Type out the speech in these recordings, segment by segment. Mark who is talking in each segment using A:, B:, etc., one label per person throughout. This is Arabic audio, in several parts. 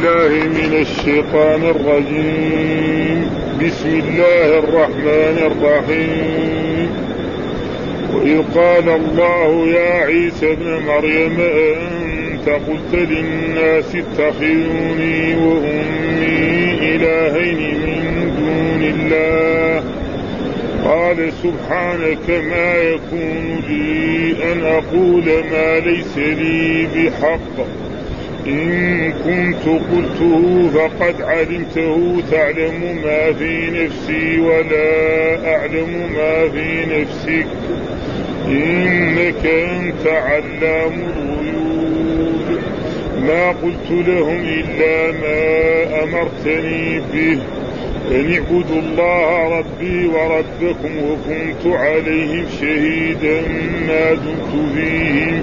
A: بالله من الشيطان الرجيم. بسم الله الرحمن الرحيم. وإذ قال الله يا عيسى ابن مريم أنت قلت للناس اتخذوني وأمي إلهين من دون الله. قال سبحانك ما يكون لي أن أقول ما ليس لي بحق. إن كنت قلته فقد علمته تعلم ما في نفسي ولا أعلم ما في نفسك. إنك أنت علام الغيوب. ما قلت لهم إلا ما أمرتني به. أن اعبدوا الله ربي وربكم وكنت عليهم شهيدا ما دمت فيهم.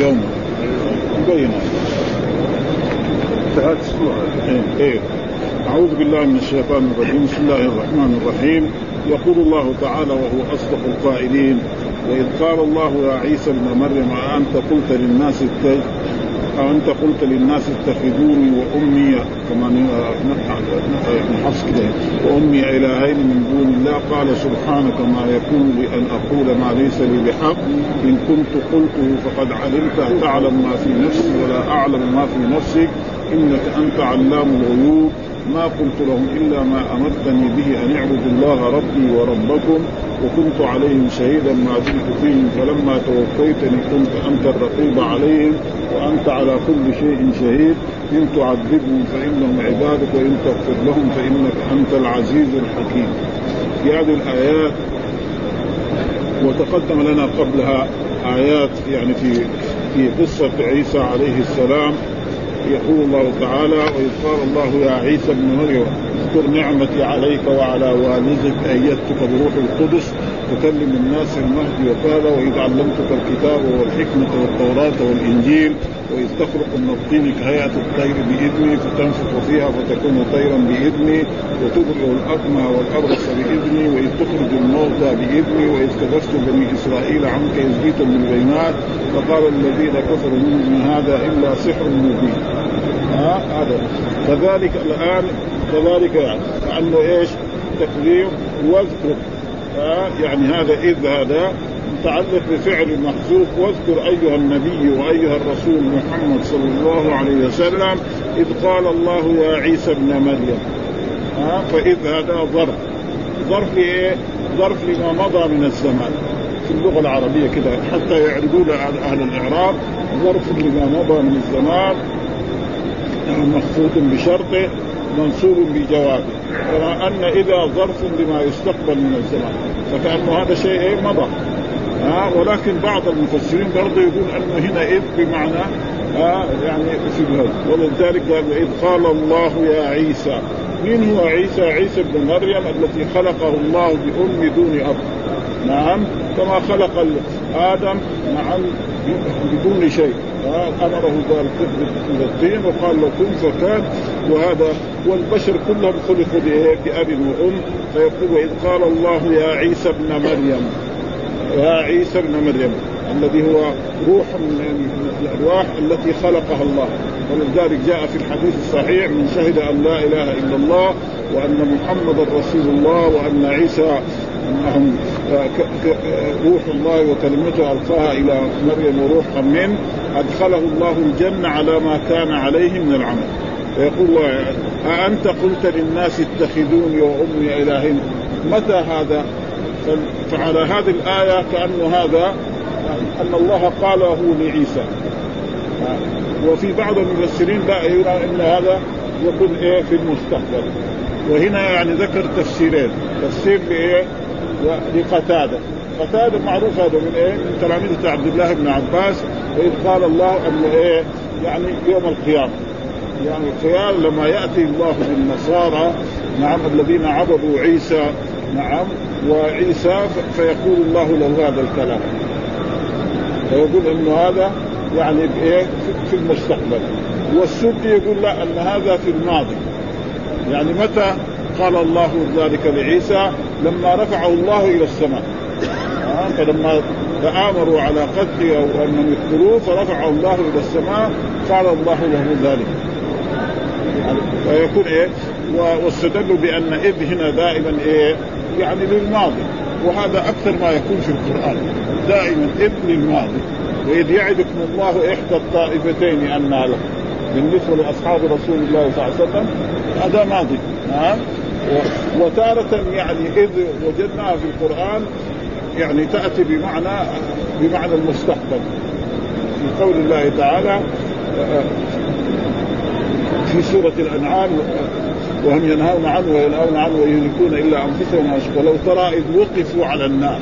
B: يوم. انتهت السورة. إيه أعوذ بالله من الشيطان الرجيم. بسم الله الرحمن الرحيم. يقول الله تعالى وهو أصدق القائلين وإذ قال الله يا عيسى ابن مريم أأنت قلت للناس أأنت قلت للناس اتخذوني وأمي كما كده. وأمي إلهين من دون الله. قال سبحانك ما يكون لي أن أقول ما ليس لي بحق. إن كنت قلته فقد علمت. تعلم ما في نفسي ولا أعلم ما في نفسك. إنك أنت علام الغيوب. ما قلت لهم إلا ما أمرتني به أن اعبدوا الله ربي وربكم وكنت عليهم شهيدا ما دمت فيهم فلما توفيتني كنت أنت الرقيب عليهم وأنت على كل شيء شهيد. إن تعذبهم فإنهم عبادك وإن تغفر لهم فإنك أنت العزيز الحكيم. في هذه الآيات وتقدم لنا قبلها آيات يعني في في قصة عيسى عليه السلام يقول الله تعالى واذ قال الله يا عيسى ابن مريم اذكر نعمتي عليك وعلى والدك ايدتك بروح القدس تكلم الناس المهدي وكذا واذ علمتك الكتاب والحكمة والتوراة والإنجيل واذ تخلق من الطين كهيئة الطير بإذني فتنفخ فيها فتكون طيرا بإذني وتبرئ الاكمى والابرص بإذني وإذ تخرج الموتى بإذني وإذ كبست بني إسرائيل عنك يزيدهم بالبينات فقال الذين كفروا من هذا إلا سحر مبين. هذا. كذلك الان كذلك يعني. كانه إيش؟ تقديم واذكر يعني هذا إذ هذا متعلق بفعل محذوف واذكر أيها النبي وأيها الرسول محمد صلى الله عليه وسلم إذ قال الله يا عيسى ابن مريم. ها؟ فإذ هذا ظرف. ظرف لايه؟ ظرف لما مضى من الزمان. في اللغة العربية كده حتى يعرفون أهل الإعراب ظرف لما مضى من الزمان مخصوص بشرطه منصوب بجوابه. ان إذا ظرف لما يستقبل من الزمان. فكانه هذا شيء مضى. ها؟ ولكن بعض المفسرين برضه يقول انه هنا إذ بمعنى ها؟ يعني في ولذلك قال إذ قال الله يا عيسى. من هو عيسى؟ عيسى بن مريم التي خلقه الله بأم دون أب. نعم كما خلق آدم نعم بدون شيء. أمره قال كن الطين وقال له كن فكان وهذا والبشر كلهم خلقوا بأب وأم. فيقول وإذ قال الله يا عيسى ابن مريم يا عيسى ابن مريم الذي هو روح من الأرواح التي خلقها الله. ولذلك جاء في الحديث الصحيح من شهد أن لا إله إلا الله وأن محمدا رسول الله وأن عيسى أنهم روح الله وكلمته ألقاها إلى مريم وروحا منه أدخله الله الجنة على ما كان عليه من العمل. فيقول الله أأنت قلت للناس اتخذوني وأمي إلهين؟ متى هذا؟ فعلى هذه الآية كأنه هذا أن الله قاله لعيسى. وفي بعض المفسرين لا يرى أن هذا يكون إيه في المستقبل. وهنا يعني ذكر تفسيرين. تفسير لإيه لقتادة. قتادة معروف هذا من إيه؟ من تلاميذة عبد الله بن عباس وإذ قال الله أنه إيه؟ يعني يوم القيامة. يعني القيامة لما يأتي الله بالنصارى نعم الذين عبدوا عيسى نعم وعيسى فيقول الله له هذا الكلام. فيقول إنه هذا يعني بايه في المستقبل. والسدي يقول لا أن هذا في الماضي. يعني متى قال الله ذلك لعيسى؟ لما رفعه الله إلى السماء. آه فلما تآمروا على قتله أو انهم يقتلوه فرفعه الله إلى السماء قال الله له ذلك. فيكون إيه؟ واستدلوا بأن إذ هنا دائما إيه؟ يعني للماضي. وهذا أكثر ما يكون في القرآن. دائما إذ للماضي. وإذ يعدكم الله إحدى الطائفتين انها لكم بالنسبة لاصحاب رسول الله صلى الله عليه وسلم هذا ماضي. ها وتارة يعني إذ وجدناها في القرآن يعني تأتي بمعنى بمعنى المستقبل. في قول الله تعالى في سورة الأنعام وهم ينهون عنه وينهون عنه ويهلكون إلا أنفسهم. ولو ترى إذ وقفوا على النار.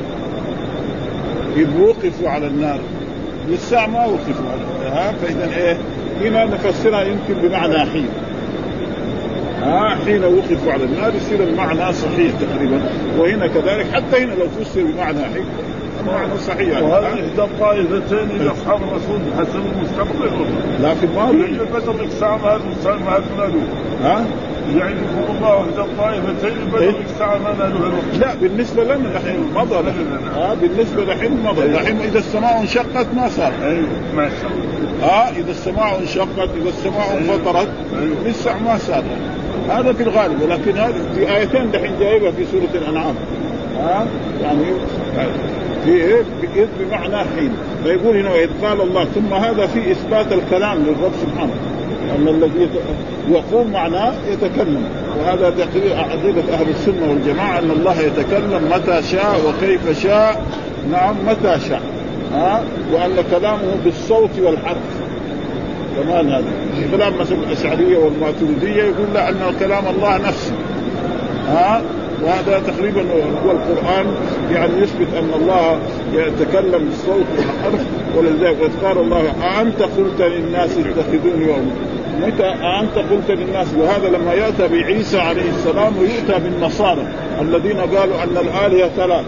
B: إذ وقفوا على النار. للساعة ما وقفوا على النار. فإذا إيه؟ هنا نفسرها يمكن بمعنى حين. ها حين وقفوا على النار يصير المعنى صحيح تقريبا. وهنا كذلك حتى هنا لو فسر بمعنى حين معنى صحيح.
A: وهل إحدى الطائفتين لاصحاب الرسول حسب المستقبل.
B: لا في الماضي
A: بدل الإقسام هذا ما نالوه
B: ها؟
A: يعدكم الله إحدى الطائفتين بدل الإقسام ما نالوه
B: لا بالنسبة لنا الحين مضى. ها بالنسبة للحين مضى. الحين إذا السماء انشقت ما صار.
A: أيوه ما الله
B: ها إذا السماء انشقت إذا السماء انفطرت لسه ما صار. هذا في الغالب ولكن هذه في آيتين دحين جايبها في سورة الأنعام. ها؟ يعني في إيه؟ بمعنى حين. فيقول هنا وإذ قال الله ثم هذا في إثبات الكلام للرب سبحانه. أن الذي يقوم معناه يتكلم. وهذا تقرير عقيدة أهل السنة والجماعة أن الله يتكلم متى شاء وكيف شاء. نعم متى شاء. ها؟ وأن كلامه بالصوت والحرف. كمان هذا. كلام مثلا الاشعريه والماتريديه يقول لا أن كلام الله نفسه. ها؟ وهذا تقريبا هو القرآن يعني يثبت أن الله يتكلم بالصوت والحرف ولذلك قال الله أأنت قلت للناس اتخذوني وأمي متى؟ أنت قلت للناس؟ وهذا لما يأتى بعيسى عليه السلام ويؤتى بالنصارى الذين قالوا أن الآلهة ثلاث.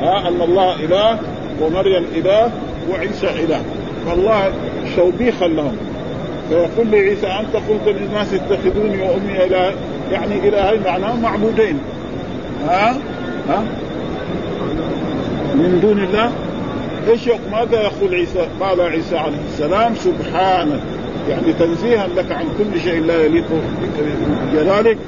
B: ها؟ أن الله إله ومريم إله وعيسى إله. فالله توبيخا لهم. فيقول لي عيسى أنت قلت للناس اتخذوني وأمي إله يعني إلهين معناه معبودين. ها؟ ها؟ من دون الله؟ إيش ماذا يقول عيسى؟ قال عيسى عليه السلام سبحانك. يعني تنزيها لك عن كل شيء لا يليق بجلالك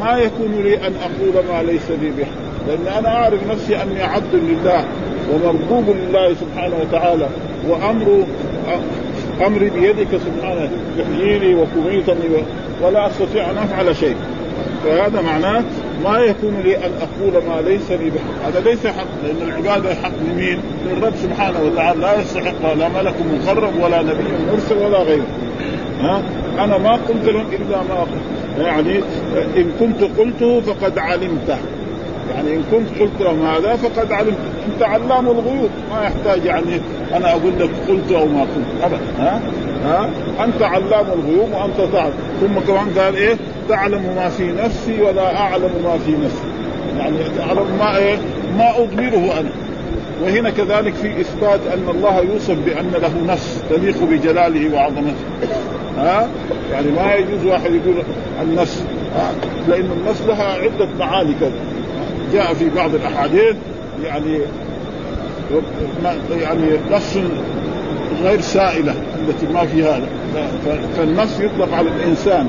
B: ما يكون لي أن أقول ما ليس لي به. لأن أنا أعرف نفسي أني عبد لله ومربوب لله سبحانه وتعالى. وأمر أمري بيدك سبحانه تحييني وتميتني ولا أستطيع أن أفعل شيء. فهذا معناه ما يكون لي أن أقول ما ليس لي بحق هذا ليس حق لأن العباده حق لمين؟ للرب سبحانه وتعالى لا يستحق لا ملك مقرب ولا نبي مرسل ولا غيره. ها؟ أنا ما قلت لهم إلا ما قلت. يعني إن كنت قلته فقد علمته يعني إن كنت قلت لهم هذا فقد علمت. انت علام الغيوب ما يحتاج يعني أنا أقول لك قلت أو ما قلت. ابدا. ها؟ ها؟ أنت علام الغيوب وأنت تعلم. ثم كمان قال إيه؟ تعلم ما في نفسي ولا أعلم ما في نفسي. يعني تعلم ما إيه؟ ما أضمره أنا. وهنا كذلك في إثبات أن الله يوصف بأن له نفس تليق بجلاله وعظمته. ها؟ يعني ما يجوز واحد يقول النفس. لأن النفس لها عدة معاني كذا. جاء في بعض الأحاديث يعني يعني نفس غير سائلة التي ما فيها فالنفس يطلق على الإنسان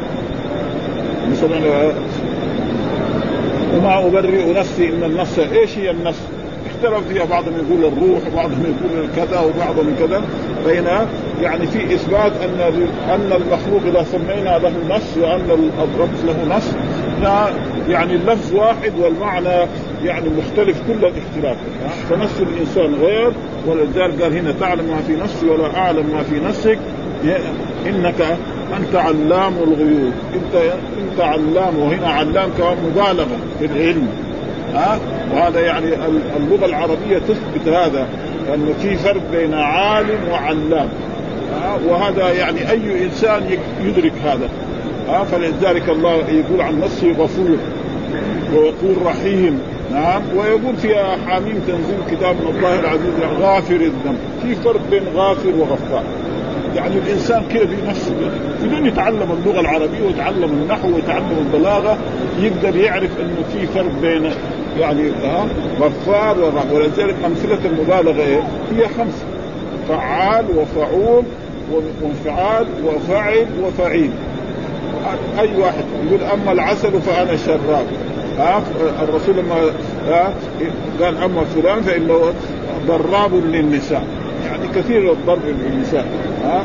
B: مثلا وما أبرئ نفسي إن النفس إيش هي النفس؟ اختلف فيها بعضهم يقول الروح وبعضهم يقول كذا وبعضهم كذا فهنا يعني في إثبات أن أن المخلوق إذا سمينا له نص وأن الرب له نص يعني اللفظ واحد والمعنى يعني مختلف كل الاختلاف. فنص الإنسان غير ولذلك قال هنا تعلم ما في نفسي ولا أعلم ما في نفسك. إنك أنت علام الغيوب. انت أنت علام وهنا علام كمان مبالغة في العلم. ها؟ وهذا يعني اللغة العربية تثبت هذا انه في فرق بين عالم وعلام. وهذا يعني أي إنسان يدرك هذا. فلذلك الله يقول عن نفسه غفور ويقول رحيم. نعم ويقول في حاميم تنزيل كتاب من الله العزيز غافر الذنب. في فرق بين غافر وغفار. يعني الإنسان كذا في نفسه بدون يتعلم اللغة العربية ويتعلم النحو ويتعلم البلاغة يقدر يعرف إنه في فرق بين يعني ها غفار ولذلك أمثلة المبالغة إيه؟ هي خمسة. فعال وفعول وانفعال وفعل وفعيل. أي واحد يقول أما العسل فأنا شراب. ها الرسول لما ها قال اما فلان فإنه ضراب للنساء. يعني كثير الضرب للنساء ها.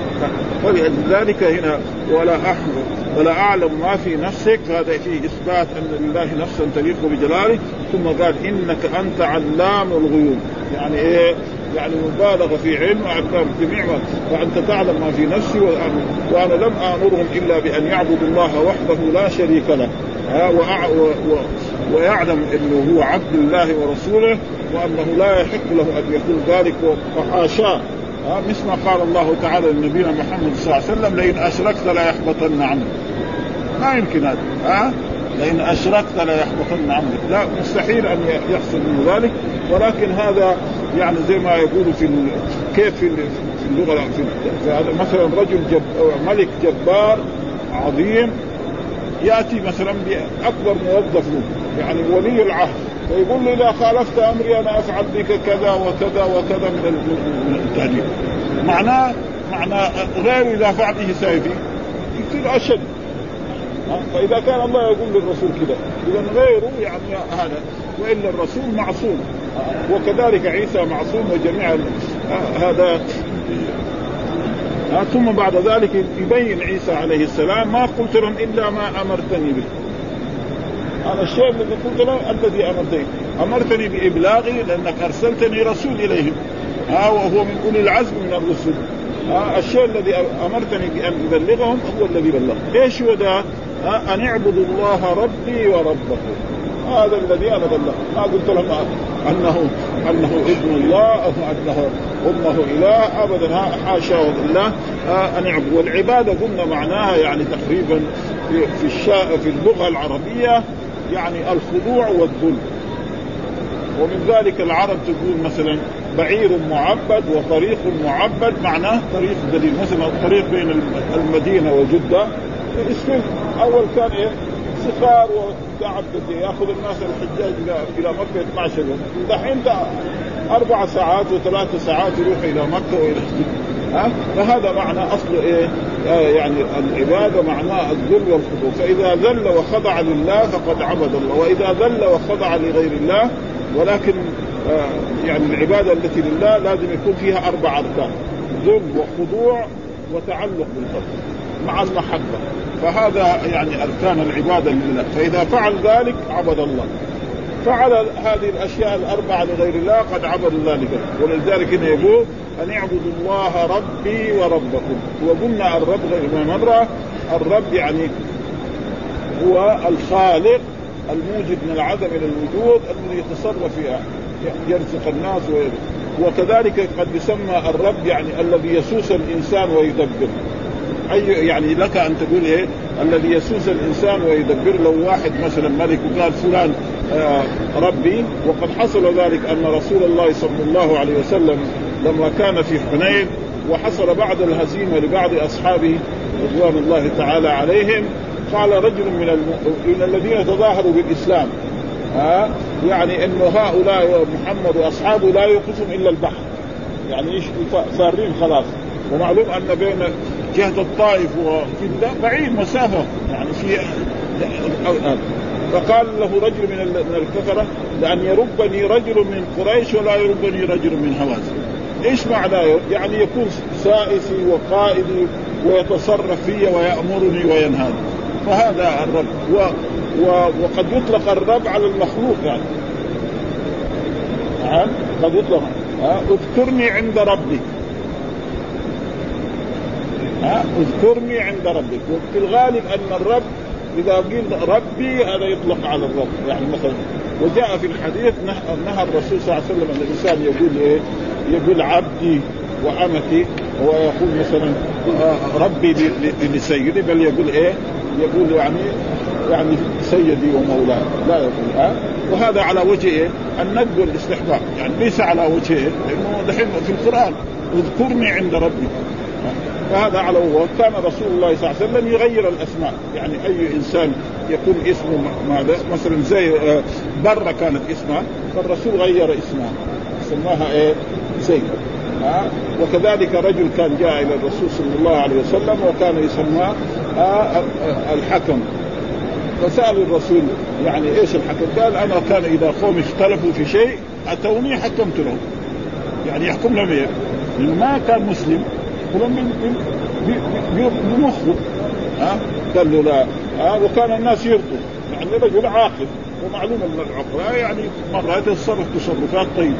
B: فلذلك هنا ولا احمد ولا أعلم ما في نفسك. فهذا فيه إثبات أن لله نفسا تليق بجلاله. ثم قال إنك أنت علام الغيوب. يعني إيه؟ يعني مبالغه في علم وعلام جميع فانت تعلم ما في نفسي وأنا لم آمرهم إلا بأن يعبدوا الله وحده لا شريك له. و... و... ويعلم إنه هو عبد الله ورسوله وأنه لا يحق له أن يقول ذلك وحاشاه ها مثل ما قال الله تعالى لنبينا محمد صلى الله عليه وسلم لئن أشركت لا يحبطن عملك. ما يمكن هذا ها؟ لئن أشركت لا يحبطن عملك. لا مستحيل أن يحصل من ذلك ولكن هذا يعني زي ما يقولوا في. كيف في اللغة في مثلا رجل جب... ملك جبار عظيم ياتي مثلا بأكبر موظف له يعني ولي العهد فيقول له إذا خالفت أمري أنا أفعل بك كذا وكذا وكذا من التهديد. معناه معناه غير إذا فعل به سيفي يصير أشد. فإذا كان الله يقول للرسول كذا اذا غيره يعني هذا وإلا الرسول معصوم. وكذلك عيسى معصوم وجميع هذا ثم بعد ذلك يبين عيسى عليه السلام ما قلت لهم إلا ما أمرتني به. هذا الشيء الذي قلت له الذي أمرتني. أمرتني بإبلاغي لأنك أرسلتني رسول إليهم. ها وهو من أولي العزم من الرسل ها الشيء الذي أمرتني بأن أبلغهم هو الذي بلغ إيش هو ده؟ أن اعبدوا الله ربي وربكم. هذا الذي أنا بلغ ما قلت لهم انه أنه ابن الله أو أنه أمه إله. ابدا حاشا لله أن يعبد. والعبادة قلنا معناها يعني تقريبا في في. في اللغة العربية يعني الخضوع والذل. ومن ذلك العرب تقول مثلا بعير معبد وطريق معبد. معناه طريق دليل مثلا الطريق بين المدينة وجدة. اسمه أول كان إيه؟ سفار وتعبد يأخذ الناس الحجاج إلى إلى مكة 12 يوم دحين أربع ساعات وثلاث ساعات يروح إلى مكة والى ها؟ فهذا معنى أصل إيه؟ آه يعني العبادة معناه الذل والخضوع. فإذا ذل وخضع لله فقد عبد الله. وإذا ذل وخضع لغير الله ولكن آه يعني العبادة التي لله لازم يكون فيها أربع أركان ذل وخضوع وتعلق بالقلب مع المحبة. فهذا يعني أركان العبادة لله. فإذا فعل ذلك عبد الله. فعل هذه الأشياء الأربعة لغير الله قد عبد الله لغيره ولذلك هنا يقول أن اعبدوا الله ربي وربكم. وقلنا الرب غير مره الرب يعني هو الخالق الموجد من العدم إلى الوجود الذي يتصرف فيها يرزق الناس وكذلك قد يسمى الرب يعني الذي يسوس الإنسان ويدبر. أي يعني لك أن تقول إيه؟ الذي يسوس الإنسان ويدبر لو واحد مثلا ملك وقال فلان آه ربي. وقد حصل ذلك أن رسول الله صلى الله عليه وسلم لما كان في حنين وحصل بعد الهزيمة لبعض أصحابه رضوان الله تعالى عليهم. قال رجل من. من الذين تظاهروا بالإسلام ها آه يعني انه هؤلاء محمد وأصحابه لا يوقفهم إلا البحر. يعني إيش؟ فارين خلاص. ومعلوم أن بين جهة الطائف وجده بعيد مسافة يعني في فقال له رجل من من الكفرة لأن يربني رجل من قريش ولا يربني رجل من هوازن إيش معناه؟ يعني يكون سائسي وقائدي ويتصرف في ويأمرني وينهاني. فهذا الرب. و و وقد يطلق الرب على المخلوق يعني. نعم قد يطلق. اذكرني عند ربك ها اذكرني عند ربك وفي الغالب أن الرب إذا قيل ربي هذا يطلق على الرب يعني مثلا وجاء في الحديث نهى الرسول صلى الله عليه وسلم أن الإنسان يقول إيه؟ يقول عبدي وأمتي ويقول مثلا آه، ربي لسيدي بل يقول إيه؟ يقول يعني يعني سيدي ومولاي لا يقول ها أه؟ وهذا على وجه إيه؟ الندب والاستحباب يعني ليس على وجه إيه؟ لأنه دحين في القرآن اذكرني عند ربي فهذا على وكان رسول الله صلى الله عليه وسلم يغير الأسماء. يعني أي إنسان يكون اسمه ماذا؟ مثلا زي آه، برة كانت اسمها فالرسول غير اسمها. سماها إيه؟ زيد. ها وكذلك رجل كان جاء إلى الرسول صلى الله عليه وسلم وكان يسمى آه، آه، الحكم. فسأل الرسول يعني إيش الحكم؟ قال أنا كان إذا قوم اختلفوا في شيء أتوني حكمت لهم. يعني يحكم لهم إيه؟ ما كان مسلم من بمخه ها؟ قال له لا. ها؟ وكان الناس يرضوا. يعني رجل عاقل. ومعلوم أن العقلاء يعني مرات يتصرف تصرفات طيبة.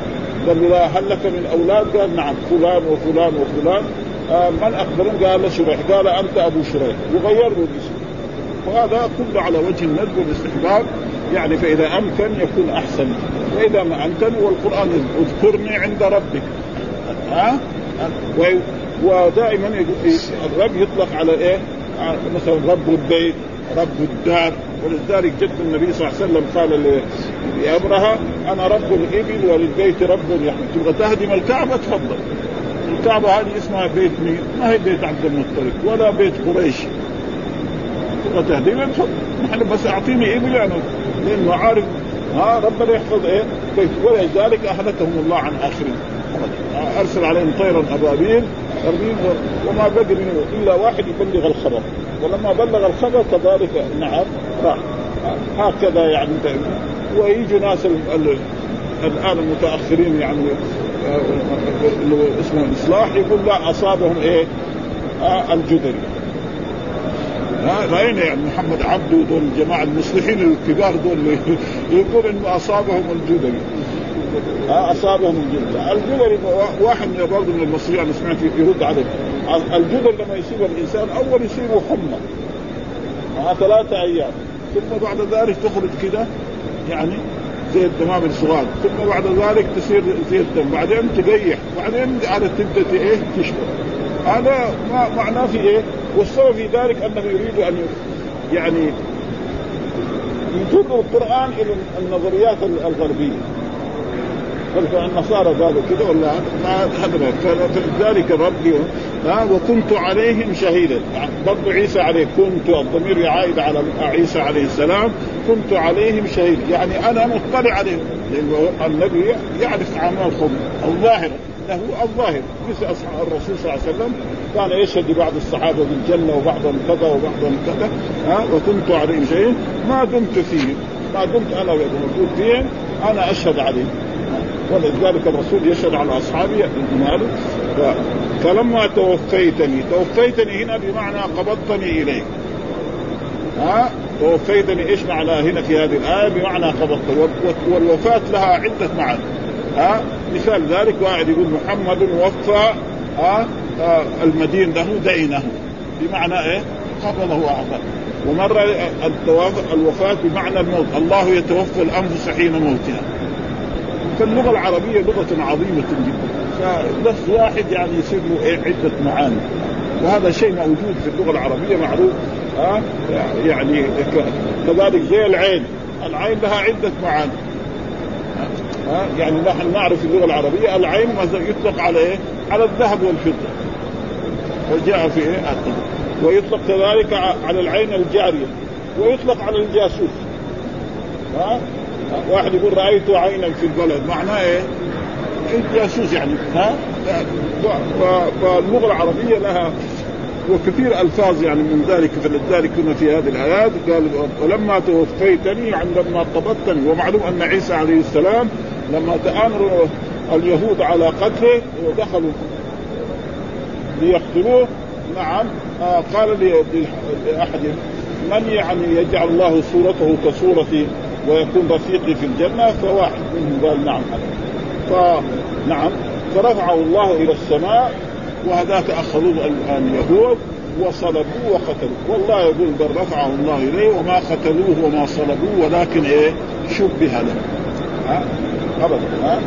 B: قال له لا هل لك من أولاد؟ قال نعم. فلان وفلان وفلان. آه من اخبرهم؟ قال شريح. قال أنت أبو شريح. وغير له الاسم وهذا كله على وجه الندب والاستحباب. يعني فإذا أمكن يكون أحسن. وإذا ما أمكن والقرآن اذكرني عند ربك. ها؟ ودائما الرب يطلق على إيه؟ مثلا رب البيت رب الدار. ولذلك جد النبي صلى الله عليه وسلم قال لأبرهة أنا رب الإبل وللبيت رب يحمي تبغى تهدم الكعبة؟ تفضل. الكعبة هذه اسمها بيت مين؟ ما هي بيت عبد المطلب ولا بيت قريش. تبغى تهدمها؟ تفضل. نحن بس أعطيني إبل يعني لأنه عارف ها ربنا يحفظ إيه؟ بيت. ولذلك أهلكهم الله عن آخرين. أرسل عليهم طيرا أبابيل. ترميم وما بقي منه إلا واحد يبلغ الخبر. ولما بلغ الخبر كذلك نعم راح. هكذا يعني ويجوا ناس الآن المتأخرين يعني اللي اسمه الإصلاح يقول لا أصابهم إيه؟ آه الجدري. رأينا يعني محمد عبده دول الجماعه المصلحين الكبار دول يقول إنه أصابهم الجدري. أصابهم الجدر، الجدر واحد من برضه من المصريين أنا سمعت يرد عليه. الجدر لما يصيب الإنسان أول يصيبه حمى. مع ثلاثة أيام. ثم بعد ذلك تخرج كده يعني زي الدمام الصغار ثم بعد ذلك تصير زي الدم. بعدين تقيح بعدين على تبدأ إيه؟ تشفى هذا ما معناه في إيه؟ والسبب في ذلك انه يريد أن يعني يجر القرآن إلى النظريات الغربية. فالنصارى قالوا كذا ولا هذا فلذلك الرب ها وكنت عليهم شهيدا. برضو عيسى عليه كنت الضمير عائد على عيسى عليه السلام كنت عليهم شهيدا. يعني أنا مطلع عليهم. النبي يعرف أعمالهم الظاهرة. له الظاهر مثل أصحاب الرسول صلى الله عليه وسلم. كان يشهد لبعض الصحابة بالجنه وبعضهم كذا وبعضهم كذا. ها وكنت عليهم شهيدا. ما دمت فيهم. ما دمت أنا موجود فيهم أنا أشهد عليهم. ولذلك الرسول يشهد على أصحابه ماله. فلما توفيتني توفيتني هنا بمعنى قبضتني إليك. ها؟ توفيتني إيش معنى هنا في هذه الآية؟ بمعنى قبضت. والوفاة لها عدة معاني. ها؟ مثال ذلك واحد يقول محمد وفى ها؟ المدين له دينه. بمعنى إيه؟ قبضه وأعطاه. ومرة الوفاة بمعنى الموت. الله يتوفى الأنفس حين موتها. فاللغة العربية لغة عظيمة جدا. فلفظ واحد يعني يصير له إيه عدة معاني. وهذا شيء موجود في اللغة العربية معروف. ها؟ يعني كذلك زي العين. العين لها عدة معاني. ها؟ يعني نحن نعرف في اللغة العربية العين مثلا يطلق على إيه؟ على الذهب والفضة. وجاء في إيه؟ ويطلق كذلك على العين الجارية. ويطلق على الجاسوس. ها؟ واحد يقول رأيت عينا في البلد. معناه إيه؟ جاسوس يعني. ها؟ فاللغة العربية لها وكثير ألفاظ يعني من ذلك فلذلك كنا في هذه الايات قال ولما توفيتني يعني لما قبضتني ومعلوم أن عيسى عليه السلام لما تآمر اليهود على قتله ودخلوا ليقتلوه. نعم. آه قال لاحدهم من يعني يجعل الله صورته كصورتي ويكون رفيقي في الجنة فواحد منهم قال نعم. فنعم فرفعه الله إلى السماء وهذاك أخذوه اليهود وصلبوه وقتلوه. والله يقول بل رفعه الله إليه وما قتلوه وما صلبوه ولكن إيه؟ شبه له. ها؟ ابدا. ها؟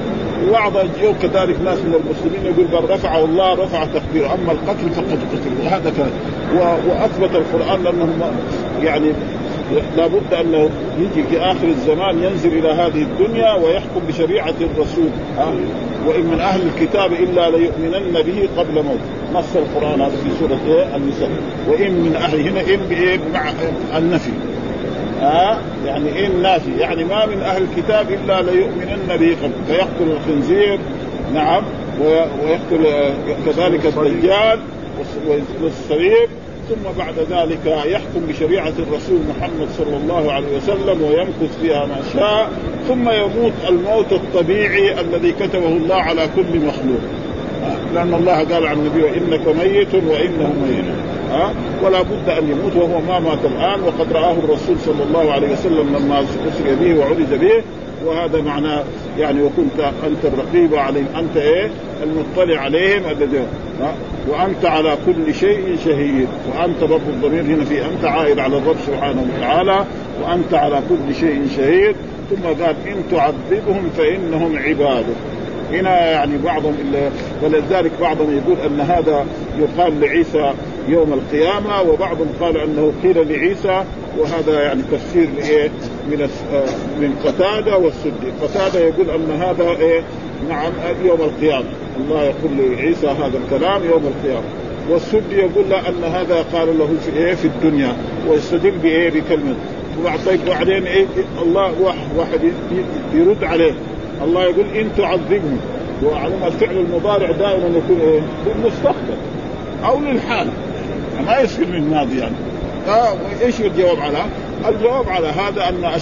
B: وبعض يوم كذلك ناس من المسلمين يقول بل رفعه الله رفع تقديره أما القتل فقد قتل. وهذا كان وأثبت القرآن لانهم يعني لابد أنه يجي في آخر الزمان ينزل إلى هذه الدنيا ويحكم بشريعة الرسول. ها وإن من أهل الكتاب إلا ليؤمنن به قبل موت. نص القرآن هذا في سورة إيه؟ النساء. وإن من أهل هنا إن بإيه؟ مع النفي. ها؟ آه يعني إن نافي. يعني ما من أهل الكتاب إلا ليؤمنن به قبل. فيقتل الخنزير نعم ويقتل كذلك الدجال والصليب. ثم بعد ذلك يحكم بشريعة الرسول محمد صلى الله عليه وسلم ويمكث فيها ما شاء ثم يموت الموت الطبيعي الذي كتبه الله على كل مخلوق. لأن الله قال عن النبي وإنك ميت وإنه ميت. ولا بد أن يموت وهو ما مات الآن وقد رآه الرسول صلى الله عليه وسلم لما أسري به وعرج به. وهذا معناه يعني وكنت أنت الرقيب عليهم. أنت إيه؟ المطلع عليهم. الذي وأنت على كل شيء شهيد. وأنت رب الضمير. هنا في أنت عائد على الرب سبحانه وتعالى. وأنت على كل شيء شهيد. ثم قال إن تعذبهم فإنهم عبادك هنا يعني بعضهم ولذلك بعضهم يقول أن هذا يقال لعيسى يوم القيامة وبعضهم قال أنه قيل لعيسى وهذا يعني تفسير إيه من من قتادة والسدي، قتادة يقول أن هذا إيه؟ نعم يوم القيامة، الله يقول لعيسى هذا الكلام يوم القيامة، والسدي يقول لا أن هذا قال له في إيه؟ في الدنيا. ويستدل بإيه؟ بكلمة. طيب بعدين إيه؟ الله واحد يرد عليه. الله يقول إن تعذبهم وعلم الفعل المضارع دائما يكون إيه؟ للمستقبل أو للحال. ما يصير من الماضي يعني. إيش الجواب على؟ الجواب على هذا أن.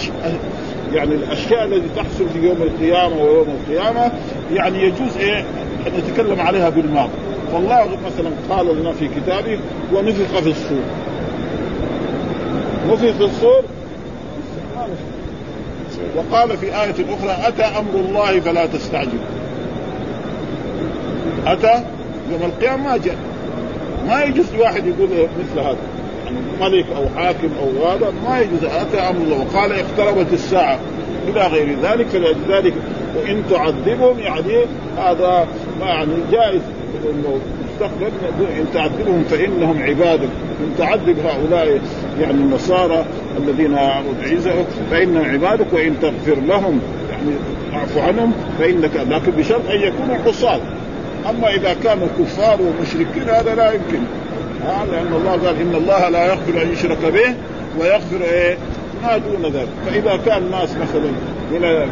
B: يعني الأشياء التي تحصل في يوم القيامة ويوم القيامة يعني يجوز إيه؟ أن نتكلم عليها بالماضي. فالله مثلا قال لنا في كتابه ونفخ في الصور. نفخ في الصور. وقال في آية أخرى أتى أمر الله فلا تستعجل أتى يوم القيامة ما جاء. ما يجوز واحد يقول مثل هذا. يعني ملك أو حاكم أو هذا ما يجوز. أتى أمر الله وقال اقتربت الساعة. إلى غير ذلك فلذلك وإن تعذبهم يعني هذا يعني جائز. المستقبل إن تعذبهم فإنهم عبادك إن تعذب هؤلاء يعني النصارى الذين عيسى فإنهم عبادك وإن تغفر لهم يعني اعف عنهم فإنك لكن بشرط أن يكونوا عصاة أما إذا كانوا كفار ومشركين هذا لا يمكن. ها لأن الله قال إن الله لا يغفر أن يشرك به ويغفر إيه؟ ما دون ذلك. فإذا كان ناس مثلا من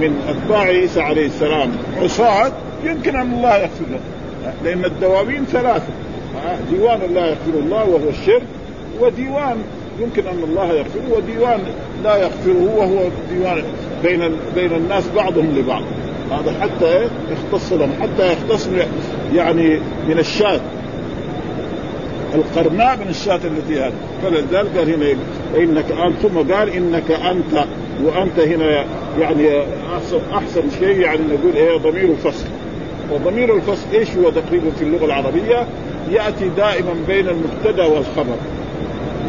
B: من أتباع عيسى عليه السلام عصاة يمكن أن الله يغفر لهم لأن الدواوين ثلاثة. ديوان لا يغفر الله وهو الشرك وديوان يمكن أن الله يغفره وديوان لا يغفره وهو ديوان بين بين الناس بعضهم لبعض. هذا حتى إيه؟ يختص لهم حتى يختص يعني من الشاة. القرناء من الشاة التي هذا فلذلك قال هنا إنك انت ثم قال إنك أنت وأنت هنا يعني احسن أحسن شيء يعني نقول إيه ضمير فصل وضمير الفصل إيش هو تقريبا في اللغة العربية؟ يأتي دائما بين المبتدأ والخبر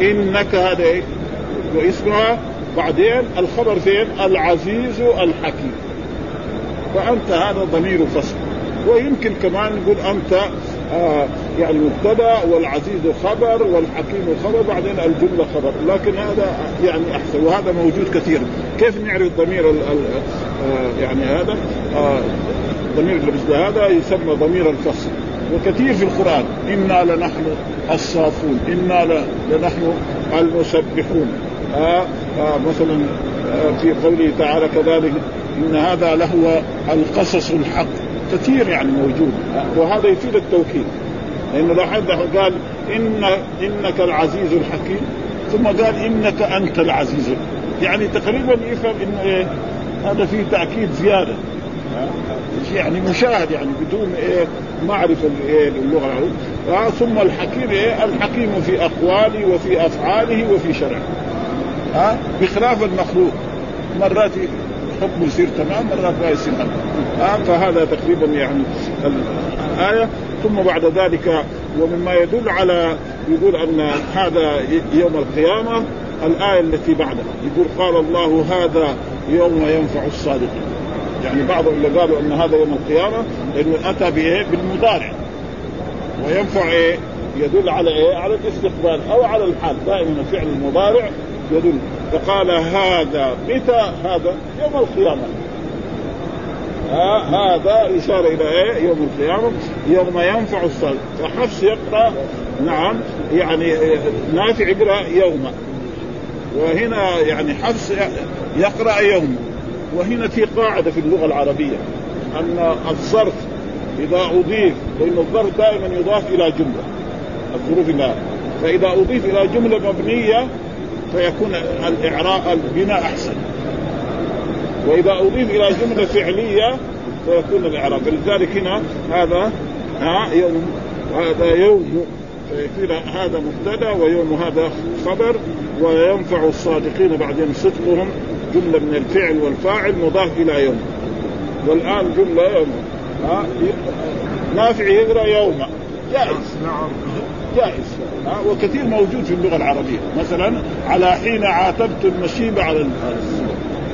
B: إنك هذا إيه؟ واسمها بعدين الخبر فين؟ العزيز الحكيم فأنت هذا ضمير فصل ويمكن كمان نقول أنت آه يعني مبتدأ والعزيز خبر والحكيم خبر بعدين الجملة خبر. لكن هذا يعني أحسن وهذا موجود كثير. كيف نعرف ضمير ال ال آه يعني هذا؟ آه ضمير مثل هذا يسمى ضمير الفصل. وكثير في القرآن. إنا لنحن الصافون. إنا لنحن المسبحون. آه آه مثلا آه في قوله تعالى كذلك إن هذا لهو القصص الحق. كثير يعني موجود. وهذا يفيد التوكيد. لأنه لو حد قال إن إنك العزيز الحكيم. ثم قال إنك أنت العزيز يعني تقريبا يفهم إنه إيه هذا فيه تأكيد زيادة. يعني مشاهد يعني بدون إيه معرفة إيه العربيه آه ثم الحكيم إيه الحكيم في أقواله وفي أفعاله وفي شرعه. ها؟ بخلاف المخلوق. مرات حكمه يصير تمام مرات ما يصير آه فهذا تقريبا يعني الآية ثم بعد ذلك ومما يدل على يقول أن هذا يوم القيامة الآية التي بعدها يقول قال الله هذا يوم ينفع الصادقين يعني بعضهم اللي قالوا أن هذا يوم القيامة لأنه أتى بإيه؟ بالمضارع وينفع إيه؟ يدل على إيه؟ على الاستقبال أو على الحال دائما فعل المضارع يدل فقال هذا متى هذا؟ يوم القيامة ها هذا إشارة إلى إيه؟ يوم القيامة يوم ينفع الصلاة. فحفص يقرأ نعم يعني نافع يقرأ يوم وهنا يعني حفص يقرأ يوم وهنا في قاعدة في اللغة العربية أن الظرف إذا أضيف لأن الظرف دائما يضاف إلى جملة الظروف لا فإذا أضيف إلى جملة مبنية فيكون الإعراب البناء أحسن. وإذا أضيف إلى جملة فعلية فيكون الإعراب. فلذلك هنا هذا ها يوم هذا يوم فيصير هذا مبتدا ويوم هذا خبر وينفع الصادقين بعدين صدقهم جملة من الفعل والفاعل مضاف إلى يوم. والآن جملة يوم ها نافع يقرأ يوم. جائز. نعم. جائز. وكثير موجود في اللغة العربية. مثلا على حين عاتبت المشيب على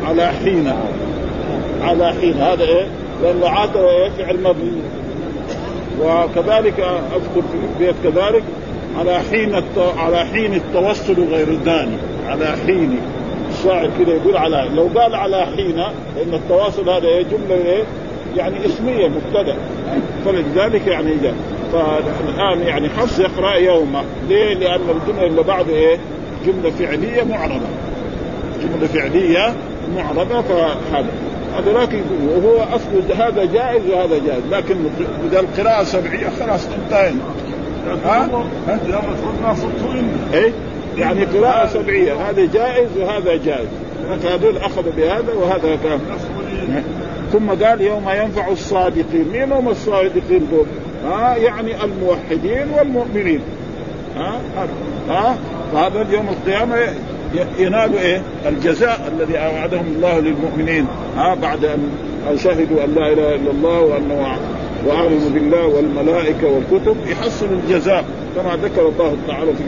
B: على حين على حين هذا إيه؟ لأنه عاتب إيه؟ فعل مبني. وكذلك أذكر في البيت كذلك على حين الت... على حين التوسل غير داني على حين. الشاعر كذا يقول على لو قال على حين لأن التواصل هذا إيه؟ جملة إيه؟ يعني اسمية مبتدأ. فلذلك يعني جاء فالآن يعني حفص يقرأ يوم ليه؟ لأن الجملة اللي بعده إيه؟ جملة فعلية معربه جملة فعلية معربه فهذا. هذا لكن وهو أصل هذا جائز وهذا جائز لكن إذا القراءة سبعية خلاص انتهينا ها؟ إيه؟ يعني قراءة سبعية هذا جائز وهذا جائز. فهذول أخذوا بهذا وهذا كان. ثم قال يوم ينفع الصادقين مين هم الصادقين دول؟ ها؟ يعني الموحدين والمؤمنين. ها؟ ها؟ فهذا يوم القيامة ينالوا إيه؟ الجزاء الذي اوعدهم الله للمؤمنين. ها بعد أن شهدوا أن لا إله إلا الله وانه وامنوا بالله والملائكة والكتب يحصل الجزاء. كما ذكر الله تعالى في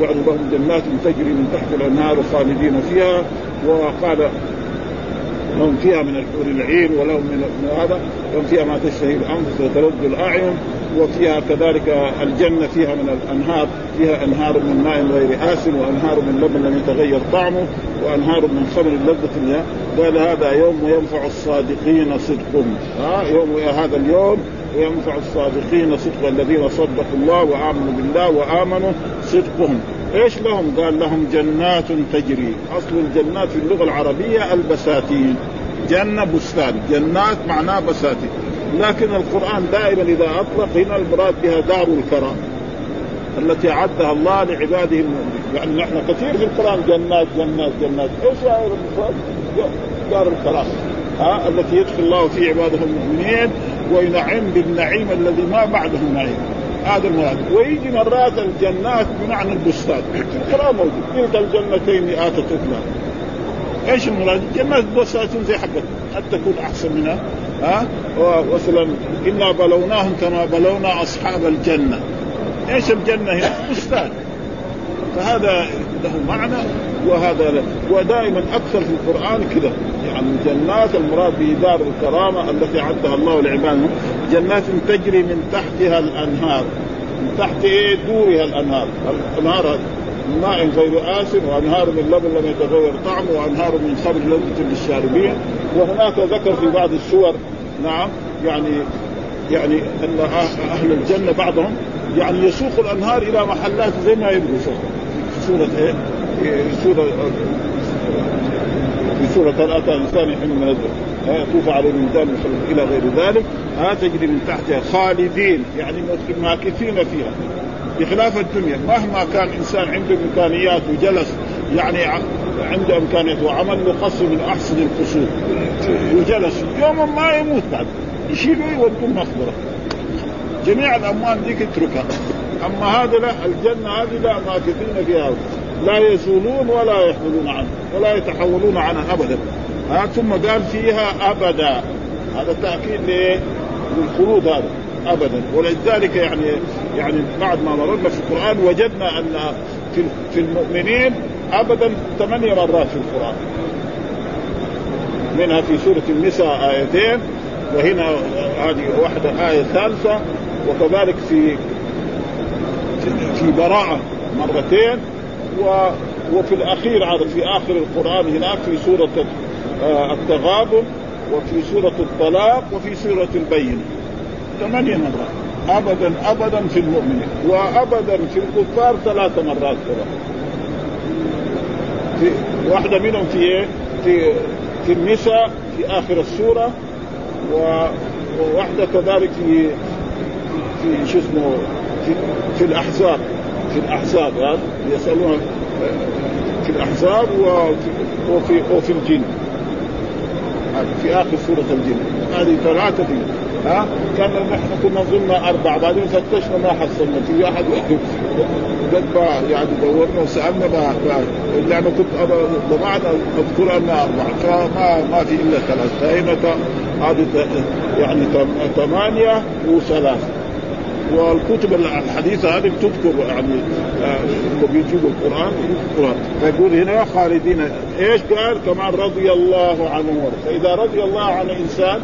B: يعد لهم جنات تجري من تحت الأنهار خالدين فيها وقال لهم فيها من الحور العين ولهم من هذا لهم فيها ما تشتهي الأنفس وتلذ الأعين. وفيها كذلك الجنة فيها من الأنهار فيها أنهار من ماء غير آسن وأنهار من لبن لم يتغير طعمه وأنهار من خمر لذة قال هذا يوم ينفع الصادقين صدقهم. ها يوم هذا اليوم ينفع الصادقين صدق الذين صدقوا الله وآمنوا بالله وآمنوا صدقهم. إيش لهم؟ قال لهم جنات تجري، أصل الجنات في اللغة العربية البساتين، جنة بستان، جنات معناه بساتين، لكن القرآن دائما إذا أطلق هنا المراد بها دار الكرام التي أعدها الله لعباده المؤمنين، يعني نحن كثير في القرآن جنات جنات جنات، إيش المراد؟ دار الكرام، ها؟ التي يدخل الله في عباده المؤمنين وينعم بالنعيم الذي ما بعده نعيم. هذا المراد. ويجي مرات الجنات بمعنى البستان. القرآن موجود. تلك الجنتين آتت أكلها إيش المراد؟ الجنات بساتين زي حقت قد تكون أحسن منها. ها؟ انا بلوناهم كما بلونا اصحاب الجنه. إيش الجنة هنا؟ بستان. فهذا له معنى وهذا له ودائما أكثر في القرآن كذا. يعني جنات المراد به دار الكرامة التي أعدها الله لعباده جنات تجري من تحتها الأنهار من تحت إيه دورها الأنهار. الأنهار من ماء غير آسن وأنهار من لبن لم يتغير طعمه وأنهار من خمر لذة للشاربين. وهناك ذكر في بعض السور نعم يعني يعني أن أهل الجنة بعضهم يعني يسوق الأنهار إلى محلات زي ما يبغوا في سورة إيه؟ في سورة في سورة الأتى الإنسان حين من يطوف عليهم ولدان إلى غير ذلك. ها تجري من تحتها. خالدين يعني ماكثين فيها. بخلاف الدنيا مهما كان إنسان عنده إمكانيات وجلس يعني عنده امكانيات وعمل له قصر من أحسن القصور وجلس. يوما ما يموت بعد. يشيلوا يودوا مقبره جميع الأموال ديك اتركها أما هذا لا الجنة هذه لا ماكثين فيها. لا يزولون ولا يحولون عنه ولا يتحولون عنها ابدا. ها ثم قال فيها أبدا. هذا تأكيد للخلود هذا. ابدا. ولذلك يعني يعني بعد ما مررنا في القرآن وجدنا أن في المؤمنين ابدا ثمانية مرات في القرآن. منها في سورة النساء آيتين وهنا هذه واحدة آية ثالثة وكذلك في في براءة مرتين و وفي الأخير في آخر القرآن هناك في سورة آه، التغابن وفي سورة الطلاق وفي سورة البين. ثمانية مرات. ابدا ابدا في المؤمنين وابدا في الكفار ثلاث مرات. في واحدة منهم في إيه؟ في في النساء في آخر السورة وواحدة كذلك في في شو اسمه في, في الأحزاب في الأحزاب يسالون في الأحزاب وفي وفي, وفي الجن. في آخر سورة الجن. هذه ثلاثة ها؟ كان نحن كنا ظننا أربعة بعدين فتشنا ما حصلنا. في احد قد يعني دورنا وسألنا ما الا أنا كنت ضمعت أذكر انها اربعه فما ما في إلا ثلاث فهنا هذه يعني ثمانية وثلاثة. والكتب الحديثة هذه بتذكر يعني آه بيجيبوا القرآن القرآن. فيقول هنا خالدين. إيش قال؟ كمان رضي الله عنه فإذا رضي الله عن إنسان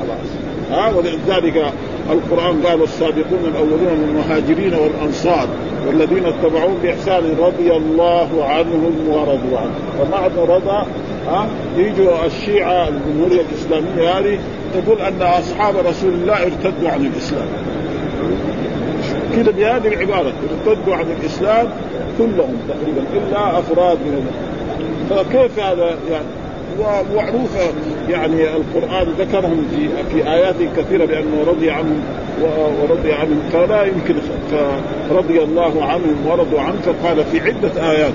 B: خلاص. ها ولذلك القرآن قال السابقون الأولون من المهاجرين والأنصار والذين اتبعوهم بإحسان رضي الله عنهم ورضوا عنه. فمعنى رضا ها؟ يجوا الشيعة الجمهورية الإسلامية هذه تقول أن أصحاب رسول الله ارتدوا عن الإسلام. كده بهذه العبارة ارتدوا عن الإسلام كلهم تقريبا إلا أفراد منهم. فكيف هذا يعني؟ ومعروفة. يعني القرآن ذكرهم في في آيات كثيرة بأنه رضي عنهم ورضي عنهم فلا يمكن فرضي الله عنهم ورضوا عنه فقال في عدة آيات.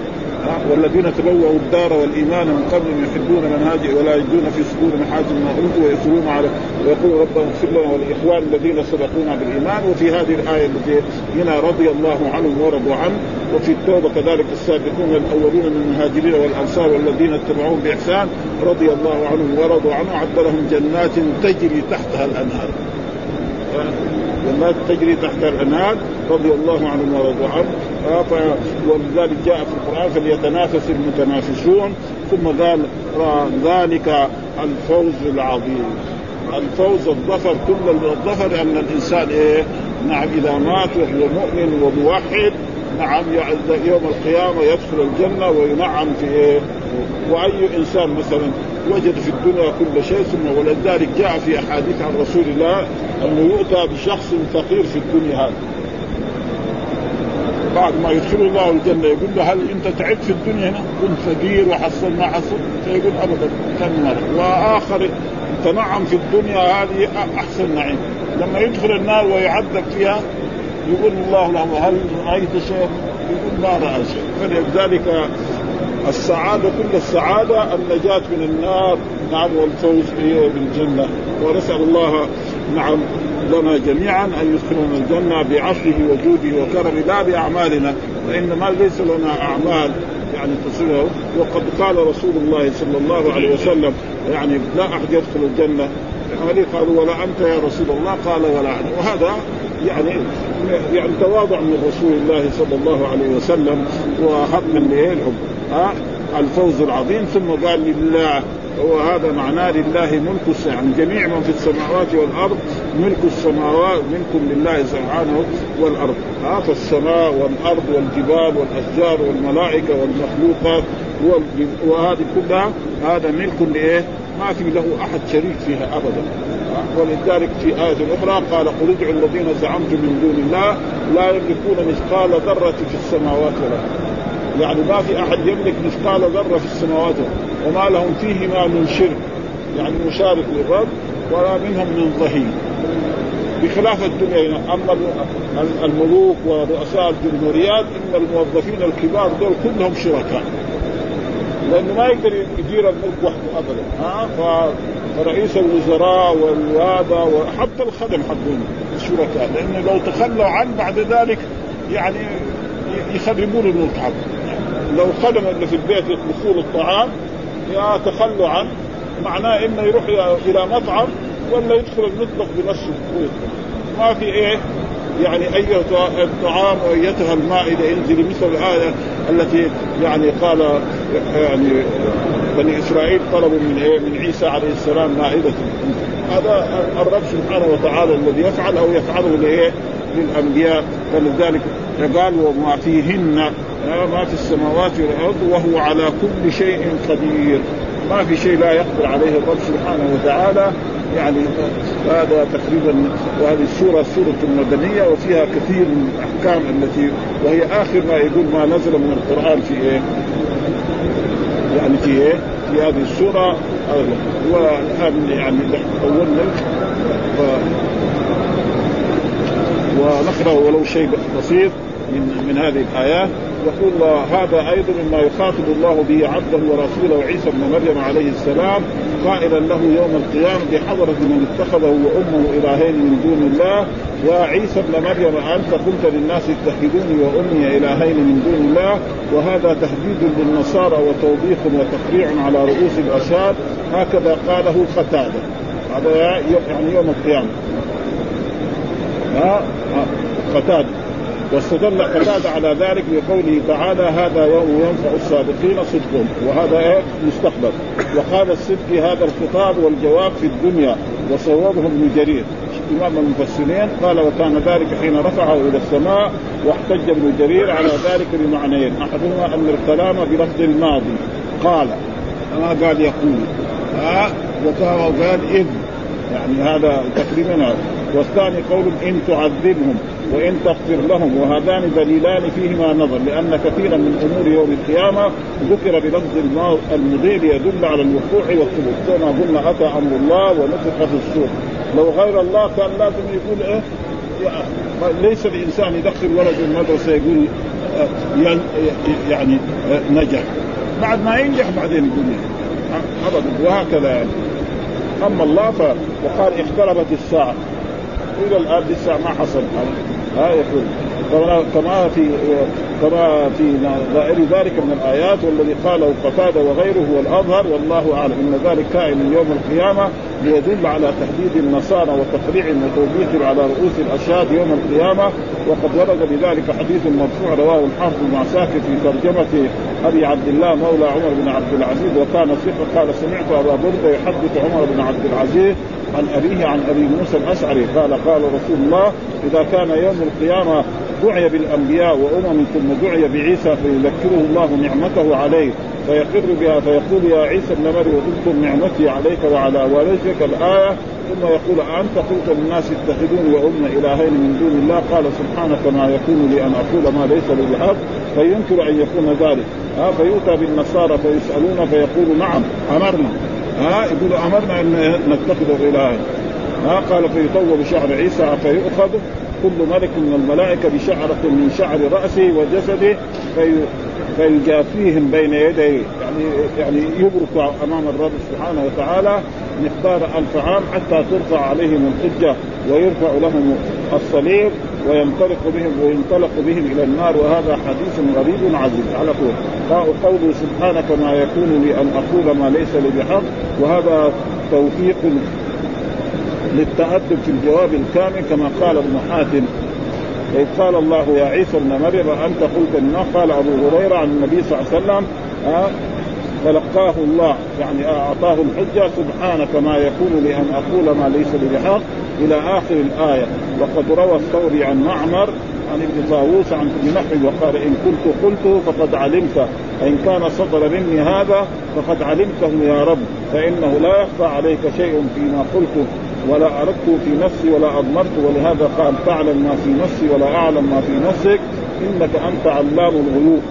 B: والذين تبوأوا الدار والإيمان من قبل يحبون من هاجر ولا يجدون في صدورهم حاجة ما أوتوا ويصرون على ويقول ربنا اغفر لنا ولاخوان الذين سبقونا بالإيمان. وفي هذه الآية التي هنا رضي الله عنهم ورضوا عنه وفي التوبة كذلك السابقون الاولون من المهاجرين والأنصار والذين اتبعوهم بإحسان رضي الله عنهم ورضوا عنه. عد لهم جنات تجري تحتها الأنهار. جنات تجري تحت الانهار رضي الله عنهم ورضوا عنه ولذلك جاء في القرآن فليتنافس المتنافسون ثم قال ذلك الفوز العظيم. الفوز الظفر كل الظفر أن الإنسان إيه؟ نعم إذا مات وهو مؤمن وموحد نعم يوم القيامة يدخل الجنة وينعم في إيه؟ وأي إنسان مثلا وجد في الدنيا كل شيء ثم ولذلك جاء في أحاديث عن رسول الله أنه يؤتى بشخص فقير في الدنيا هذه. بعد ما يدخل الله الجنة يقول له هل أنت تعبت في الدنيا؟ هنا كنت فقير وحصل ما حصل. فيقول أبدا مرة؟ وآخر تنعم في الدنيا هذه أحسن نعيم. لما يدخل النار ويعذب فيها يقول الله له هل رأيت شيء يقول ما رأى شيء فلذلك السعادة كل السعادة النجاة من النار. نعم والفوز بالجنة. ونسأل الله نعم لنا جميعا أن يدخلنا الجنة بعفوه وجوده وكرمه لا بأعمالنا فان ما ليس لنا أعمال يعني تصله وقد قال رسول الله صلى الله عليه وسلم يعني لا أحد يدخل الجنة. علي قالوا ولا أنت يا رسول الله؟ قال ولا أنا. وهذا يعني يعني تواضع من رسول الله صلى الله عليه وسلم وهضم الحب ها الفوز العظيم ثم قال لله وهذا معناه لله ملك يعني جميع من في السماوات والأرض ملك السماوات ملك لله سبحانه والأرض. ها فالسماء والأرض والجبال والأشجار والملائكة والمخلوقات وهذه كلها هذا ملك لإيه؟ ما في له أحد شريك فيها ابدا. ولذلك في آية أخرى قال قل ادعوا الذين زعمتم من دون الله لا يملكون مثقال ذرة في السماوات والأرض يعني ما في أحد يملك مثقال ذرة في السماوات وما لهم فيهما من شرك. يعني مشارك للرب ولا منهم من ظهير. بخلاف الدنيا هنا أما الملوك ورؤساء الجمهوريات إن الموظفين الكبار دول كلهم شركاء. لأنه ما يقدر يدير الملك وحده ابدا. ها؟ فرئيس الوزراء والوادة وحتى الخدم حقهم شركاء. لأنه لو تخلوا عنه بعد ذلك يعني يخربون الملك حقه. لو خدم اللي في البيت له الطعام يا تخلوا عنه. معناه إنه يروح إلى مطعم ولا يدخل المطبخ بنفسه ما في إيه؟ يعني اي الطعام وأيتها المائده انزلي مثل الايه التي يعني قال يعني بني إسرائيل طلبوا من إيه؟ من عيسى عليه السلام مائدة. هذا الرب سبحانه وتعالى الذي يفعل أو يفعله لإيه؟ للأنبياء. فلذلك قال وما فيهن ما في السماوات والارض وهو على كل شيء قدير ما في شيء لا يقدر عليه الرب سبحانه وتعالى يعني هذا تقريبا وهذه السورة سوره المدنية وفيها كثير من الأحكام التي وهي آخر ما يقول ما نزل من القرآن في إيه؟ يعني في إيه؟ في هذه السورة والان يعني أولنا ونقرأ ولو شيء بسيط من من هذه الايات يقول هذا أيضا مما يخاطب الله به عبده ورسوله عيسى بن مريم عليه السلام قائلا له يوم القيامة بحضرة من اتخذه وأمه إلهين من دون الله. يا عيسى ابن مريم أنت قلت للناس اتخذوني وأمي إلهين من دون الله وهذا تهديد للنصارى وتوبيخ وتقريع على رؤوس الاشهاد هكذا قاله قتادة. هذا يعني يوم القيامة. ها قتاده واستدل قتادة على ذلك بقوله تعالى هذا يوم ينفع الصادقين صدقهم. وهذا إيه؟ مستقبل. وقال الصدق هذا الخطاب والجواب في الدنيا. وصوابه ابن جرير. إمام المفسرين قال وكان ذلك حين رفعه إلى السماء. واحتج ابن جرير على ذلك بمعنيين. أحدهما أن الكلام بلفظ الماضي قال ما قال يقول ها وكان قال إذ. يعني هذا تقريبا والثاني قول إن تعذبهم وإن تغفر لهم وهذان دليلان فيهما نظر لأن كثيرا من أمور يوم القيامة ذكر بلفظ المضي ليدل على الوقوع والثبوت. كما قلنا أتى أمر الله ونفخ في الصور. لو غير الله كان لازم يقول إيه؟ ليس الإنسان يدخل ولده المدرسة يقول آه، يعني آه، نجح. بعد ما ينجح بعدين يقول ابدا. وهكذا يعني. أما الله ف وقال اقتربت الساعة. إلى الآن لسه ما حصل. ها يقول كما في كما في ظاهر ذلك من الآيات والذي قاله قتادة وغيره هو الاظهر والله أعلم إن ذلك كائن يوم القيامة ليدل على تحديد النصارى وتقريع وتوبيخ على رؤوس الأشهاد يوم القيامة. وقد ورد بذلك حديث مرفوع رواه الحافظ بن عساكر في ترجمه أبي عبد الله مولى عمر بن عبد العزيز وكان ثقه قال سمعت أبا برده يحدث عمر بن عبد العزيز عن أبيه عن أبي موسى الأشعري. قال قال رسول الله إذا كان يوم القيامة دعي بالأنبياء وأمم ثم دعي بعيسى فيذكره الله نعمته عليه. فيقر بها فيقول يا عيسى ابن مريم اذكر نعمتي عليك وعلى والدتك الآية ثم يقول أنت قلت للناس اتخذوني وأم إلهين من دون الله؟ قال سبحانك ما يكون لي أن أقول ما ليس لي بحق فينكر أن يكون ذلك. ها فيؤتى بالنصارى فيسألون فيقول نعم أمرنا. ها يقول أمرنا أن نتخذه الها ها قال فيطوب شعر عيسى فيؤخذ كل ملك من الملائكة بشعرة من شعر رأسه وجسده في فيجافيهم بين يديه يعني يعني يبرك أمام الرب سبحانه وتعالى مقدار ألف عام حتى ترفع عليهم الحجة ويرفع لهم الصليب وينطلق بهم وينطلق بهم إلى النار. وهذا حديث غريب عزيز على طول. قوله سبحانك ما يكون لي أن أقول ما ليس لي بحق. وهذا توفيق للتأدب في الجواب الكامل كما قال ابن حاتم. إذ قال الله يا عيسى ابن مريم أنت قلت لنا قال أبو هريرة عن النبي صلى الله عليه وسلم؟ آه فلقاه الله يعني أعطاه الحجة سبحانك ما يكون لي أن أقول ما ليس لي بحق إلى آخر الآية. وقد روى الثوري عن معمر عن ابن طاووس عن بنحو وقال إن كنت قلته فقد علمت ان كان صدر مني هذا فقد علمته يا رب فإنه لا يخفى عليك شيء فيما قلته ولا أردت في نفسي ولا أضمرت ولهذا قال تعلم ما في نفسي ولا أعلم ما في نفسك إنك أنت علام الغيوب.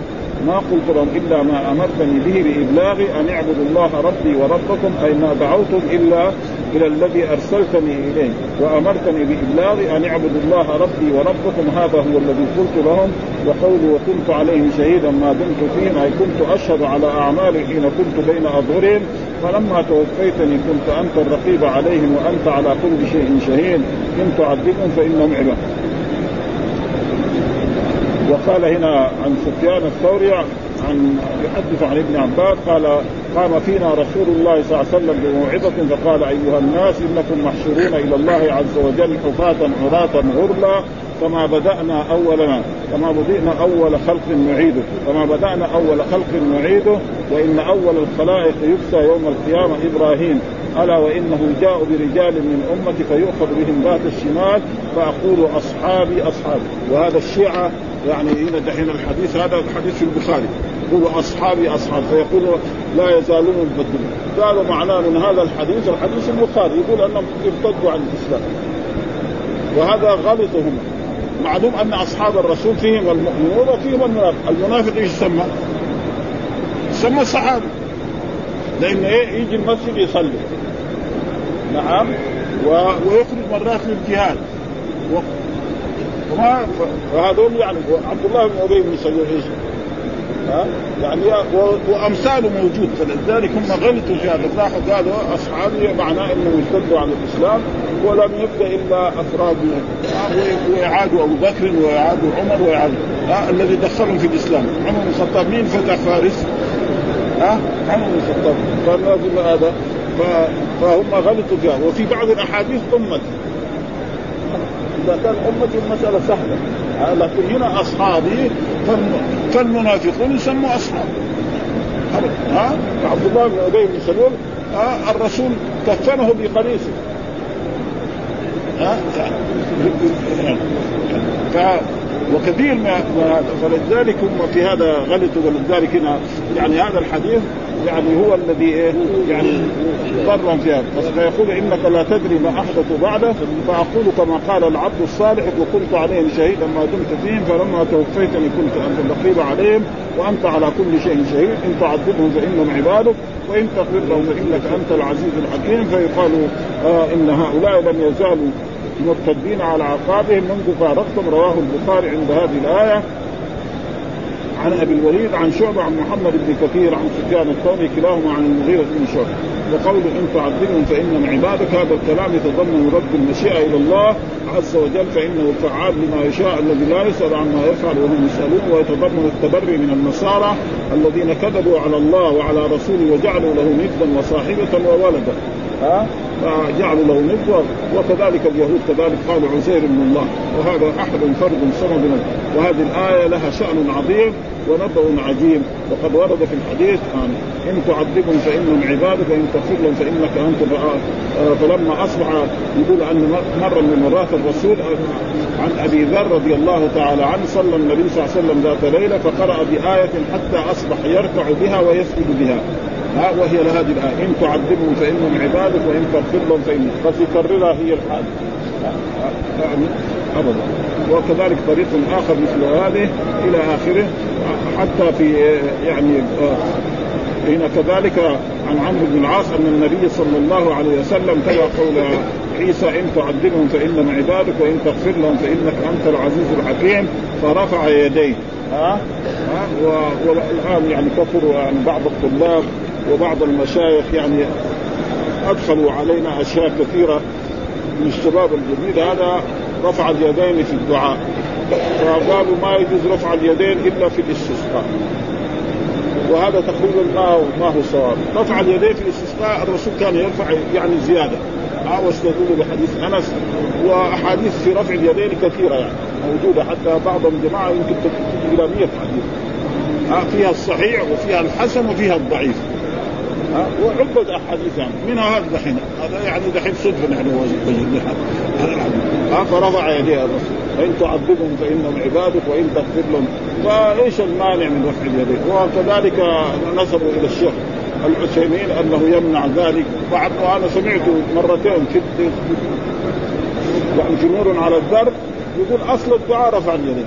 B: ما قلت لهم إلا ما أمرتني به بإبلاغ أن اعبدوا الله ربي وربكم أي ما دعوتم إلا إلى الذي أرسلتني إليه. وأمرتني بإبلاغ أن اعبدوا الله ربي وربكم هذا هو الذي قلت لهم وقولي وكنت عليهم شهيدا ما دمت فيهم أي كنت أشهد على أعمالي حين كنت بين أظهرهم. فلما توفيتني كنت أنت الرقيب عليهم وأنت على كل شيء شهيد. إن تعذبهم فإنهم عباد. وقال هنا عن سفيان الثوري عن يحدث عن ابن عباس قال قام فينا رسول الله صلى الله عليه وسلم بموعظة فقال أيها الناس إنكم محشورون إلى الله عز وجل حفاة عراة غرلا كما بدأنا أول ما كما بدأنا أول خلق نعيده كما بدأنا أول خلق نعيده وإن أول الخلائق يكسى يوم القيامة إبراهيم ألا وإنه جاء برجال من أمتي فيؤخذ بهم ذات الشمال فأقول أصحابي أصحابي وهذا الشيعة يعني هنا دحين الحديث هذا الحديث في البخاري. يقول أصحابي أصحاب فيقول لا يزالون يبدلون قالوا معناه من هذا الحديث الحديث البخاري يقول أنهم ارتدوا عن الإسلام. وهذا غلطهم. معلوم أن أصحاب الرسول فيهم المؤمنون وفيهم المنافق، المنافق إيش يسمى؟ يسمى الصحابي لأن إيه؟ يجي المسجد يصلي. نعم. ويخرج مرات للجهاد. وما وهذول يعني عبد الله بن أبي بن سلول إيش؟ ها؟ يعني وامثاله موجود. فلذلك هم غلطوا في هذا. راحوا قالوا أصحابي معناه انهم ارتدوا عن الإسلام ولم يبدأ إلا أفراد ويعادوا أبو بكر ويعادوا عمر ويعادوا الذي دخلهم في الإسلام. عمر بن الخطاب مين فتح فارس؟ ها؟ عمر بن الخطاب. فلازم هذا. فهم غلطوا فيها. وفي بعض الأحاديث ضمت إذا كان امتي المسألة سهلة. لكن هنا أصحابي فالمنافقون يسموا أصحاب. ها؟ عبد الله بن أبي بن سلول الرسول كفنه بقميصه ها ف وكثير ما فلذلك هم في هذا غلطوا ولذلك هنا يعني هذا الحديث يعني هو الذي إيه يعني ضرهم فيها فيقول إنك لا تدري ما أحدث بعده فأقول كما قال العبد الصالح وكنت عليهم شهيدا ما دمت فيهم فلما توفيتني كنت أنت الرقيب عليهم وأنت على كل شيء شهيد إن تعذبهم فإنهم عبادك وإن تغفر لهم فإنك أنت العزيز الحكيم. فيقال آه إن هؤلاء لم يزالوا مرتدين على عقابهم منذ فارقتم. رواه البخاري عند هذه الآية. عن أبي الوليد عن شعبة عن محمد بن كثير عن سفيان الثوري كلاهما عن المغيرة بن شعبة. وقول إن تعذبهم فإنهم عبادك هذا الكلام يتضمن رد المشيئة إلى الله عز وجل فإنه فعال لما يشاء الذي لا يسأل عما يفعل وهم يسألون ويتضمن التبري من النصارى الذين كذبوا على الله وعلى رسوله وجعلوا له ندا وصاحبة وولدا. ها؟ فجعلوا له ندا وكذلك اليهود كذلك قالوا عزير من الله وهذا أحد فرد صمد وهذه الآية لها شأن عظيم ونبأ عجيب. وقد ورد في الحديث عن إن تعذبهم فإنهم عبادك وإن تغفر لهم فإنك أنت آه، فلما أصبح يقول أن مرة من مرات الرسول عن أبي ذر رضي الله تعالى عنه صلى النبي صلى الله عليه وسلم ذات ليلة فقرأ بآية حتى أصبح يركع بها ويسجد بها. ها وهي لهذه الايه إن تعذبهم فإنهم عبادك وإن تغفر لهم فإنك. قد يكررها هي الحال. أبدا. وكذلك طريق آخر مثل هذه إلى آخره حتى في يعني هنا كذلك عن عمرو بن العاص أن النبي صلى الله عليه وسلم تلا قول عيسى إن تعذبهم فإنهم عبادك وإن تغفر لهم فإنك أنت العزيز الحكيم. فرفع يديه. ها؟ ها؟ والآن يعني كثروا يعني بعض الطلاب. وبعض المشايخ يعني أدخلوا علينا أشياء كثيرة من الشباب الجديد. هذا رفع اليدين في الدعاء. فقالوا ما يجوز رفع اليدين إلا في الاستسقاء. وهذا تقريبا ما هو ما هو صواب. رفع اليدين في الاستسقاء الرسول كان يرفع يعني زيادة. واستدلوا بحديث أنس. وأحاديث في رفع اليدين كثيرة يعني موجودة حتى بعض الجماعه يمكن تجي إلى 100 حديث. فيها الصحيح وفيها الحسن وفيها الضعيف. وعدة احاديث يعني منها هذا دحين. هذا يعني دحين صدفه نحن وجدناها ها فرفع يديه الرسول فإن تعذبهم فإنهم عبادك وإن تغفر لهم. فايش المانع من رفع اليدين. وكذلك نسبوا إلى الشيخ العثيمين أنه يمنع ذلك. وأنا سمعت مرتين في يعني نور على الدرب يقول أصل الدعاء رفع اليدين.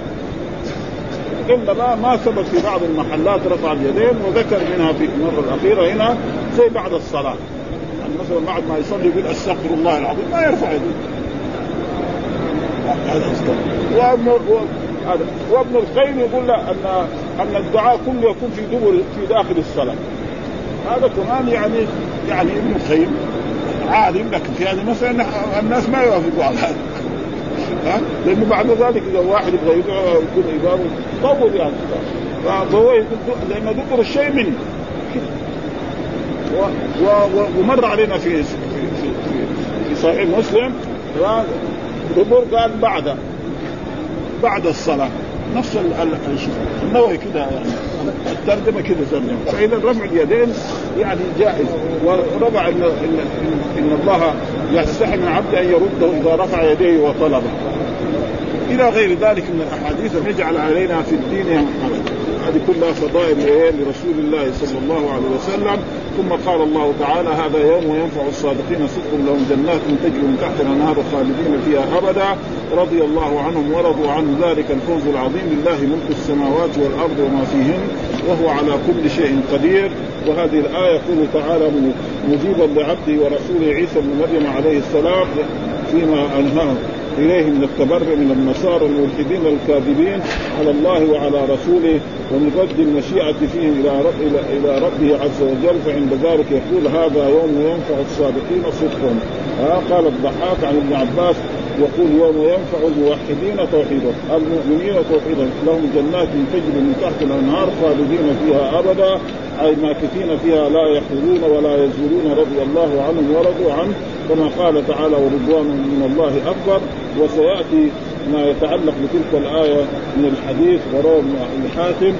B: انما ما ثبت في بعض المحلات رفع اليدين وذكر منها في المرة الأخيرة هنا زي بعد الصلاة. يعني مثلا بعد ما يصلي يقول أستغفر الله العظيم ما يرفع يده. هذا وابن هذا وابن القيم يقول لا أن أن الدعاء كله يكون في دبر في داخل الصلاة. هذا كمان يعني يعني ابن القيم عالم لكن في هذه المسألة الناس ما يوافقوا على هذا. ها؟ لأنه بعد ذلك إذا واحد يبغى يدعو يكون امامه طول يعني فهو لأن دبر الشيء منه. ومر علينا في في في, في صحيح مسلم دبر قال بعد بعد الصلاة. نفس النووي كده يعني الترجمة كده زمان فإذا رفع اليدين يعني جائز. ورفع ان ان ان الله يستحي من عبده أن يرده إذا رفع يديه وطلبه. إلى غير ذلك من الأحاديث يجعل علينا في الدين هذه كلها فضائل لرسول الله صلى الله عليه وسلم. ثم قال الله تعالى هذا يوم ينفع الصادقين صدق لهم جنات تجري من تحت الأنهار خالدين فيها أبدا. رضي الله عنهم ورضوا عن ذلك الفوز العظيم لله ملك السماوات والأرض وما فيهن وهو على كل شيء قدير. وهذه الآية يقول تعالى مجيبا لعبده ورسوله عيسى بن مريم عليه السلام فيما انهاه اليه من التبرع من النصارى الملحدين الكاذبين على الله وعلى رسوله ومن رد المشيئة فيهم إلى رب إلى, إلى ربه عز وجل فعند ذلك يقول هذا يوم ينفع الصادقين صدقهم. ها قال الضحاك عن ابن عباس يقول يوم ينفع الموحدين توحيدهم المؤمنين توحيدهم لهم جنات تجري من تحت الأنهار خالدين فيها أبدا. أي ماكثين فيها لا يحولون ولا يزولون رضي الله عنهم ورضوا عنه كما قال تعالى ورضوان من الله أكبر. وسيأتي ما يتعلق بتلك الآية من الحديث وروى حاتم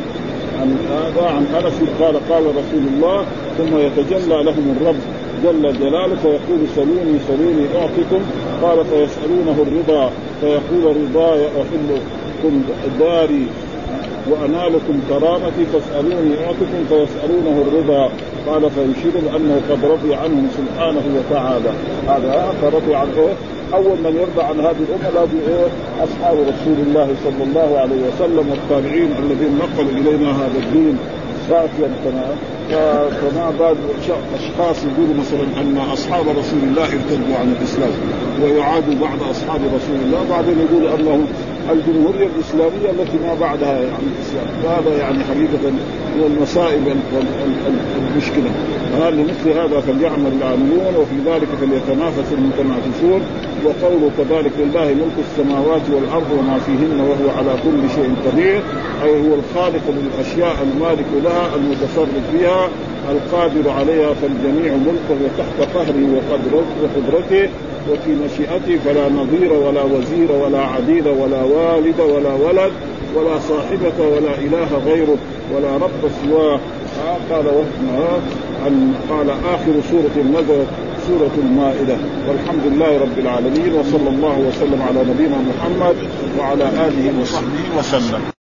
B: عن هذا عن أنس قال قال رسول الله ثم يتجلى لهم الرب جل جلاله فيقول سلوني سلوني اعطكم قال فيسألونه الرضا. فيقول رضاي أحلكم داري. وانالكم كرامتي فاسألوني اعطكم فيسألونه الرضا. قال فيشير بانه قد رضي عنهم سبحانه وتعالى. هذا فرضي عنه. أول من يرضى عن هذه الأمة لازم إيه أصحاب رسول الله صلى الله عليه وسلم والتابعين الذين نقلوا إلينا هذا الدين. صافيا كما فما بال أشخاص يقولوا مثلا أن أصحاب رسول الله ارتدوا عن الإسلام ويعادوا بعض أصحاب رسول الله. بعدين يقولوا انهم الجمهورية الإسلامية التي ما بعدها يعني الإسلام. وهذا يعني حقيقة من المصائب المشكلة. لمثل هذا فليعمل العاملون وفي ذلك فليتنافس المتنافسون وقوله كذلك لله ملك السماوات والأرض وما فيهن وهو على كل شيء قدير أي هو الخالق للأشياء المالك لها المتصرف فيها القادر عليها فالجميع ملكه وتحت قهره وقدرته وفي مشيئته فلا نظير ولا وزير ولا عديد ولا والد ولا ولد ولا صاحبة ولا إله غيره ولا رب سواه. قال عن قال آخر سورة نزلت سورة المائدة. والحمد لله رب العالمين وصلى الله وسلم على نبينا محمد وعلى آله وصحبه وسلم.